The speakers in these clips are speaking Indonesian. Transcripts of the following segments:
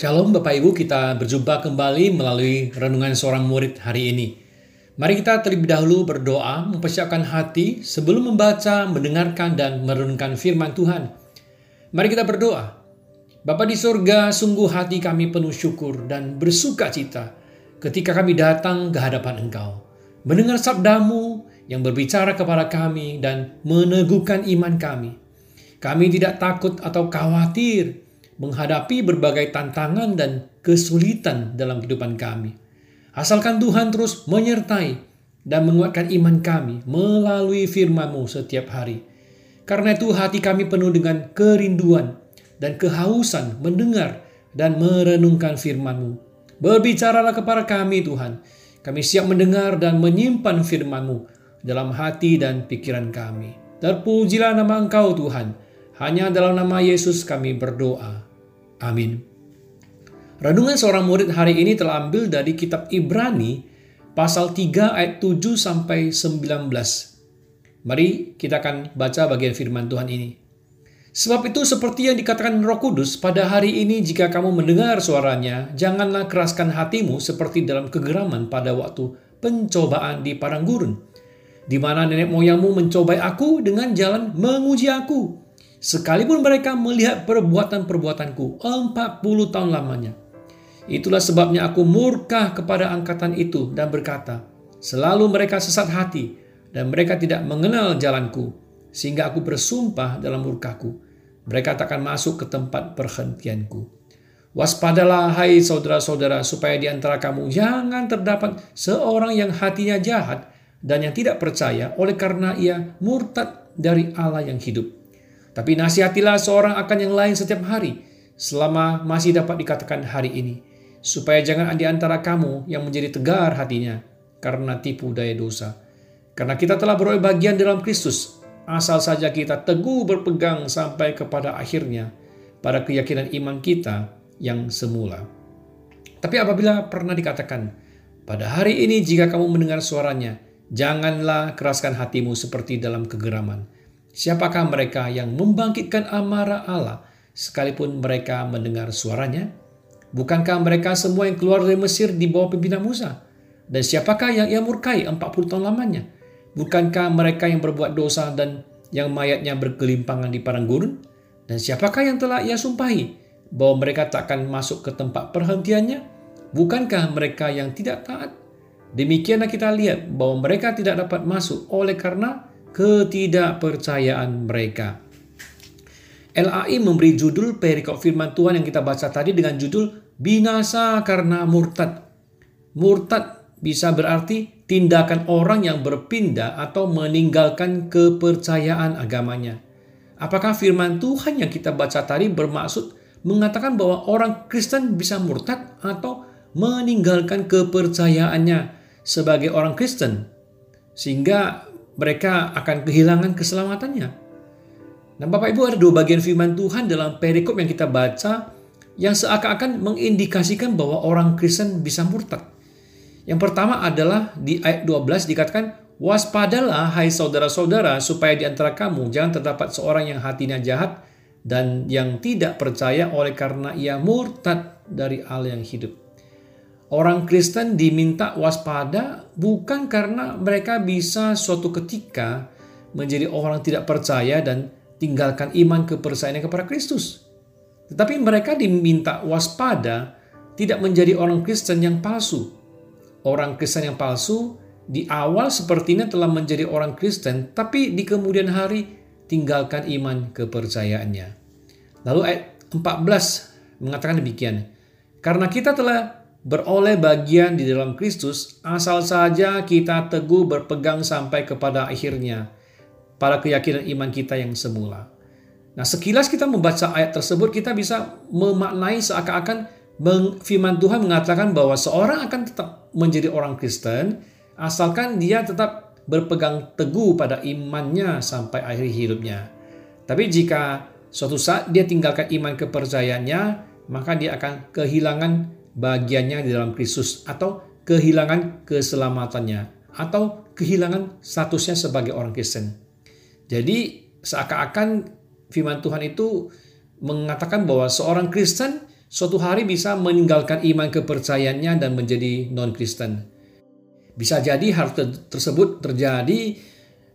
Shalom Bapak Ibu, kita berjumpa kembali melalui renungan seorang murid hari ini. Mari kita terlebih dahulu berdoa, mempersiapkan hati sebelum membaca, mendengarkan, dan merenungkan firman Tuhan. Mari kita berdoa. Bapa di surga, sungguh hati kami penuh syukur dan bersuka cita ketika kami datang ke hadapan Engkau. Mendengar sabdamu yang berbicara kepada kami dan meneguhkan iman kami. Kami tidak takut atau khawatir menghadapi berbagai tantangan dan kesulitan dalam kehidupan kami. Asalkan Tuhan terus menyertai dan menguatkan iman kami melalui firman-Mu setiap hari. Karena itu hati kami penuh dengan kerinduan dan kehausan mendengar dan merenungkan firman-Mu. Berbicaralah kepada kami Tuhan. Kami siap mendengar dan menyimpan firman-Mu dalam hati dan pikiran kami. Terpujilah nama Engkau Tuhan. Hanya dalam nama Yesus kami berdoa. Amin. Renungan seorang murid hari ini telah ambil dari kitab Ibrani pasal 3 ayat 7 sampai 19. Mari kita akan baca bagian firman Tuhan ini. Sebab itu seperti yang dikatakan Roh Kudus pada hari ini jika kamu mendengar suaranya, janganlah keraskan hatimu seperti dalam kegeraman pada waktu pencobaan di padang gurun, di mana nenek moyangmu mencobai aku dengan jalan menguji aku sekalipun mereka melihat perbuatan-perbuatanku 40 tahun lamanya. Itulah sebabnya aku murka kepada angkatan itu dan berkata, selalu mereka sesat hati dan mereka tidak mengenal jalanku, sehingga aku bersumpah dalam murkaku, mereka tak akan masuk ke tempat perhentianku. Waspadalah hai saudara-saudara supaya di antara kamu jangan terdapat seorang yang hatinya jahat dan yang tidak percaya oleh karena ia murtad dari Allah yang hidup tapi nasihatilah seorang akan yang lain setiap hari, selama masih dapat dikatakan hari ini, supaya jangan di antara kamu yang menjadi tegar hatinya karena tipu daya dosa. Karena kita telah beroleh bagian dalam Kristus, asal saja kita teguh berpegang sampai kepada akhirnya pada keyakinan iman kita yang semula. Tapi apabila pernah dikatakan, pada hari ini jika kamu mendengar suaranya, janganlah keraskan hatimu seperti dalam kegeraman Siapakah mereka yang membangkitkan amarah Allah sekalipun mereka mendengar suaranya? Bukankah mereka semua yang keluar dari Mesir di bawah pimpinan Musa? Dan siapakah yang ia murkai 40 tahun lamanya? Bukankah mereka yang berbuat dosa dan yang mayatnya berkelimpangan di padang gurun? Dan siapakah yang telah ia sumpahi bahwa mereka tak akan masuk ke tempat perhentiannya? Bukankah mereka yang tidak taat? Demikianlah kita lihat bahwa mereka tidak dapat masuk oleh karena ketidakpercayaan mereka. LAI memberi judul perikop firman Tuhan yang kita baca tadi dengan judul binasa karena murtad. Murtad bisa berarti tindakan orang yang berpindah atau meninggalkan kepercayaan agamanya. Apakah firman Tuhan yang kita baca tadi bermaksud mengatakan bahwa orang Kristen bisa murtad atau meninggalkan kepercayaannya sebagai orang Kristen? Sehingga mereka akan kehilangan keselamatannya. Nah, Bapak Ibu ada dua bagian firman Tuhan dalam perikop yang kita baca yang seakan-akan mengindikasikan bahwa orang Kristen bisa murtad. Yang pertama adalah di ayat 12 dikatakan, Waspadalah hai saudara-saudara supaya di antara kamu jangan terdapat seorang yang hatinya jahat dan yang tidak percaya oleh karena ia murtad dari Allah yang hidup. Orang Kristen diminta waspada bukan karena mereka bisa suatu ketika menjadi orang tidak percaya dan tinggalkan iman kepercayaannya kepada Kristus. Tetapi mereka diminta waspada tidak menjadi orang Kristen yang palsu. Orang Kristen yang palsu di awal sepertinya telah menjadi orang Kristen, tapi di kemudian hari tinggalkan iman kepercayaannya. Lalu ayat 14 mengatakan demikian. Karena kita telah beroleh bagian di dalam Kristus, asal saja kita teguh berpegang sampai kepada akhirnya, pada keyakinan iman kita yang semula. Nah, sekilas kita membaca ayat tersebut, kita bisa memaknai seakan-akan firman Tuhan mengatakan bahwa seorang akan tetap menjadi orang Kristen, asalkan dia tetap berpegang teguh pada imannya sampai akhir hidupnya. Tapi jika suatu saat dia tinggalkan iman kepercayaannya, maka dia akan kehilangan bagiannya di dalam Kristus atau kehilangan keselamatannya atau kehilangan statusnya sebagai orang Kristen. Jadi seakan-akan firman Tuhan itu mengatakan bahwa seorang Kristen suatu hari bisa meninggalkan iman kepercayaannya dan menjadi non-Kristen. Bisa jadi hal tersebut terjadi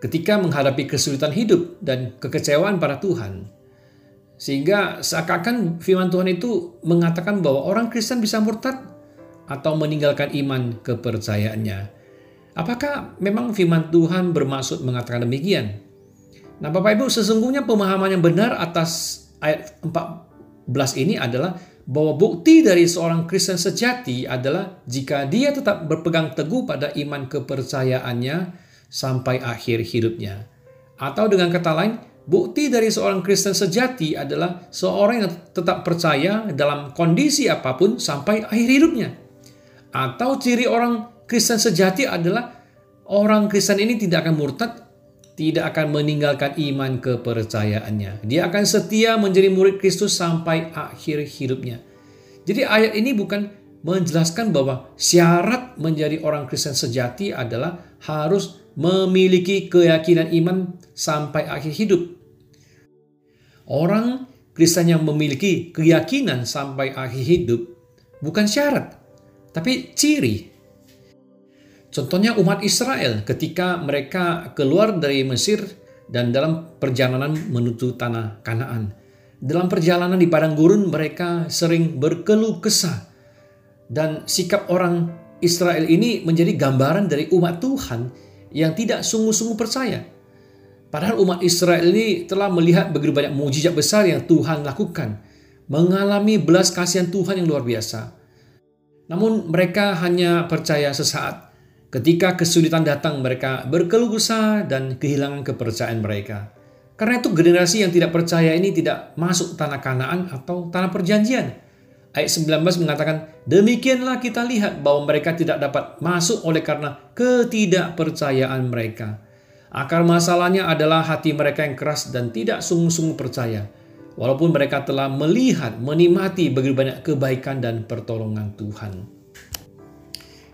ketika menghadapi kesulitan hidup dan kekecewaan pada Tuhan. Sehingga seakan-akan firman Tuhan itu mengatakan bahwa orang Kristen bisa murtad atau meninggalkan iman kepercayaannya. Apakah memang firman Tuhan bermaksud mengatakan demikian? Nah, Bapak Ibu, sesungguhnya pemahaman yang benar atas ayat 14 ini adalah bahwa bukti dari seorang Kristen sejati adalah jika dia tetap berpegang teguh pada iman kepercayaannya sampai akhir hidupnya. Atau dengan kata lain, bukti dari seorang Kristen sejati adalah seorang yang tetap percaya dalam kondisi apa pun sampai akhir hidupnya. Atau ciri orang Kristen sejati adalah orang Kristen ini tidak akan murtad, tidak akan meninggalkan iman kepercayaannya. Dia akan setia menjadi murid Kristus sampai akhir hidupnya. Jadi ayat ini bukan menjelaskan bahwa syarat menjadi orang Kristen sejati adalah harus memiliki keyakinan iman sampai akhir hidup. Orang Kristen yang memiliki keyakinan sampai akhir hidup bukan syarat, tapi ciri Contohnya umat Israel ketika mereka keluar dari Mesir dan dalam perjalanan menuju tanah Kanaan. Dalam perjalanan di padang gurun mereka sering berkeluh kesah. Dan sikap orang Israel ini menjadi gambaran dari umat Tuhan yang tidak sungguh-sungguh percaya. Padahal umat Israel ini telah melihat begitu banyak mujizat besar yang Tuhan lakukan. Mengalami belas kasihan Tuhan yang luar biasa. Namun mereka hanya percaya sesaat Ketika kesulitan datang, mereka berkeluh kesah dan kehilangan kepercayaan mereka. Karena itu generasi yang tidak percaya ini tidak masuk tanah kanaan atau tanah perjanjian. Ayat 19 mengatakan, demikianlah kita lihat bahwa mereka tidak dapat masuk oleh karena ketidakpercayaan mereka. Akar masalahnya adalah hati mereka yang keras dan tidak sungguh-sungguh percaya. Walaupun mereka telah melihat, menikmati begitu banyak kebaikan dan pertolongan Tuhan.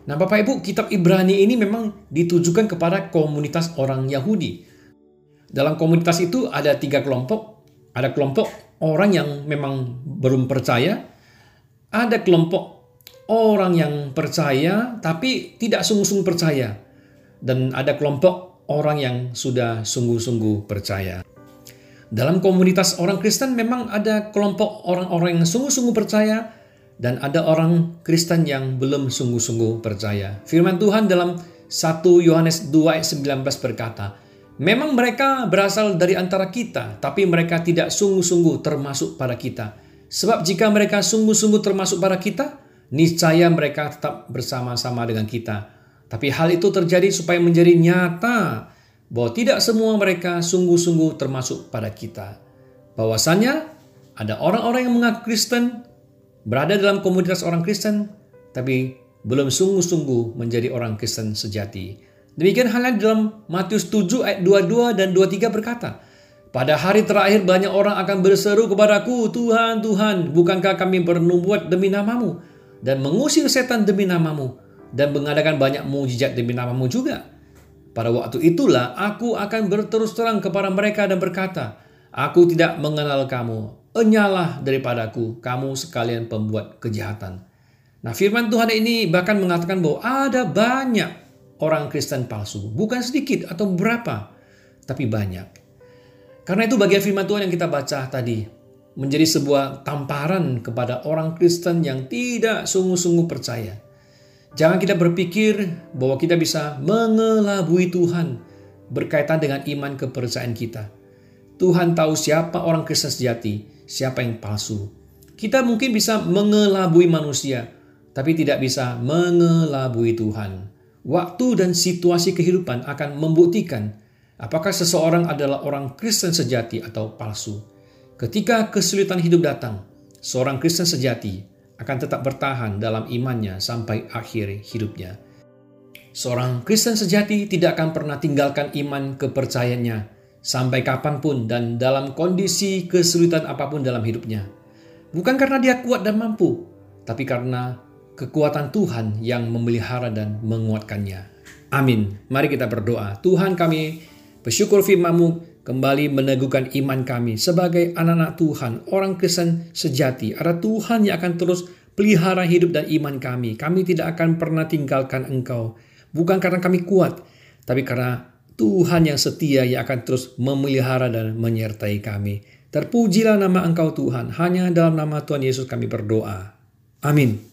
Nah, Bapak Ibu, kitab Ibrani ini memang ditujukan kepada komunitas orang Yahudi. Dalam komunitas itu ada tiga kelompok. Ada kelompok orang yang memang belum percaya, ada kelompok orang yang percaya tapi tidak sungguh-sungguh percaya, dan ada kelompok orang yang sudah sungguh-sungguh percaya. Dalam komunitas orang Kristen memang ada kelompok orang-orang yang sungguh-sungguh percaya, dan ada orang Kristen yang belum sungguh-sungguh percaya. Firman Tuhan dalam 1 Yohanes 2 ayat 19 berkata, Memang mereka berasal dari antara kita, tapi mereka tidak sungguh-sungguh termasuk pada kita. Sebab jika mereka sungguh-sungguh termasuk pada kita, niscaya mereka tetap bersama-sama dengan kita. Tapi hal itu terjadi supaya menjadi nyata bahwa tidak semua mereka sungguh-sungguh termasuk pada kita. Bahwasanya ada orang-orang yang mengaku Kristen berada dalam komunitas orang Kristen, tapi belum sungguh-sungguh menjadi orang Kristen sejati. Demikian halnya dalam Matius 7 ayat 22 dan 23 berkata, pada hari terakhir banyak orang akan berseru kepadaku, Tuhan, Tuhan, bukankah kami bernubuat demi namamu dan mengusir setan demi namamu dan mengadakan banyak mujizat demi namamu juga? Pada waktu itulah aku akan berterus terang kepada mereka dan berkata, Aku tidak mengenal kamu, Enyalah daripadaku, kamu sekalian pembuat kejahatan. Nah firman Tuhan ini bahkan mengatakan bahwa ada banyak orang Kristen palsu. Bukan sedikit atau berapa, tapi banyak. Karena itu bagian firman Tuhan yang kita baca tadi menjadi sebuah tamparan kepada orang Kristen yang tidak sungguh-sungguh percaya. Jangan kita berpikir bahwa kita bisa mengelabui Tuhan berkaitan dengan iman kepercayaan kita. Tuhan tahu siapa orang Kristen sejati siapa yang palsu. Kita mungkin bisa mengelabui manusia, tapi tidak bisa mengelabui Tuhan. Waktu dan situasi kehidupan akan membuktikan apakah seseorang adalah orang Kristen sejati atau palsu. Ketika kesulitan hidup datang, seorang Kristen sejati akan tetap bertahan dalam imannya sampai akhir hidupnya. Seorang Kristen sejati tidak akan pernah tinggalkan iman kepercayaannya sampai kapan pun dan dalam kondisi kesulitan apa pun dalam hidupnya. Bukan karena dia kuat dan mampu, tapi karena kekuatan Tuhan yang memelihara dan menguatkannya. Amin. Mari kita berdoa. Tuhan kami bersyukur firman kembali meneguhkan iman kami sebagai anak-anak Tuhan, orang Kristen sejati. Ada Tuhan yang akan terus pelihara hidup dan iman kami. Kami tidak akan pernah tinggalkan Engkau. Bukan karena kami kuat, tapi karena Tuhan yang setia yang akan terus memelihara dan menyertai kami. Terpujilah nama Engkau Tuhan. Hanya dalam nama Tuhan Yesus kami berdoa. Amin.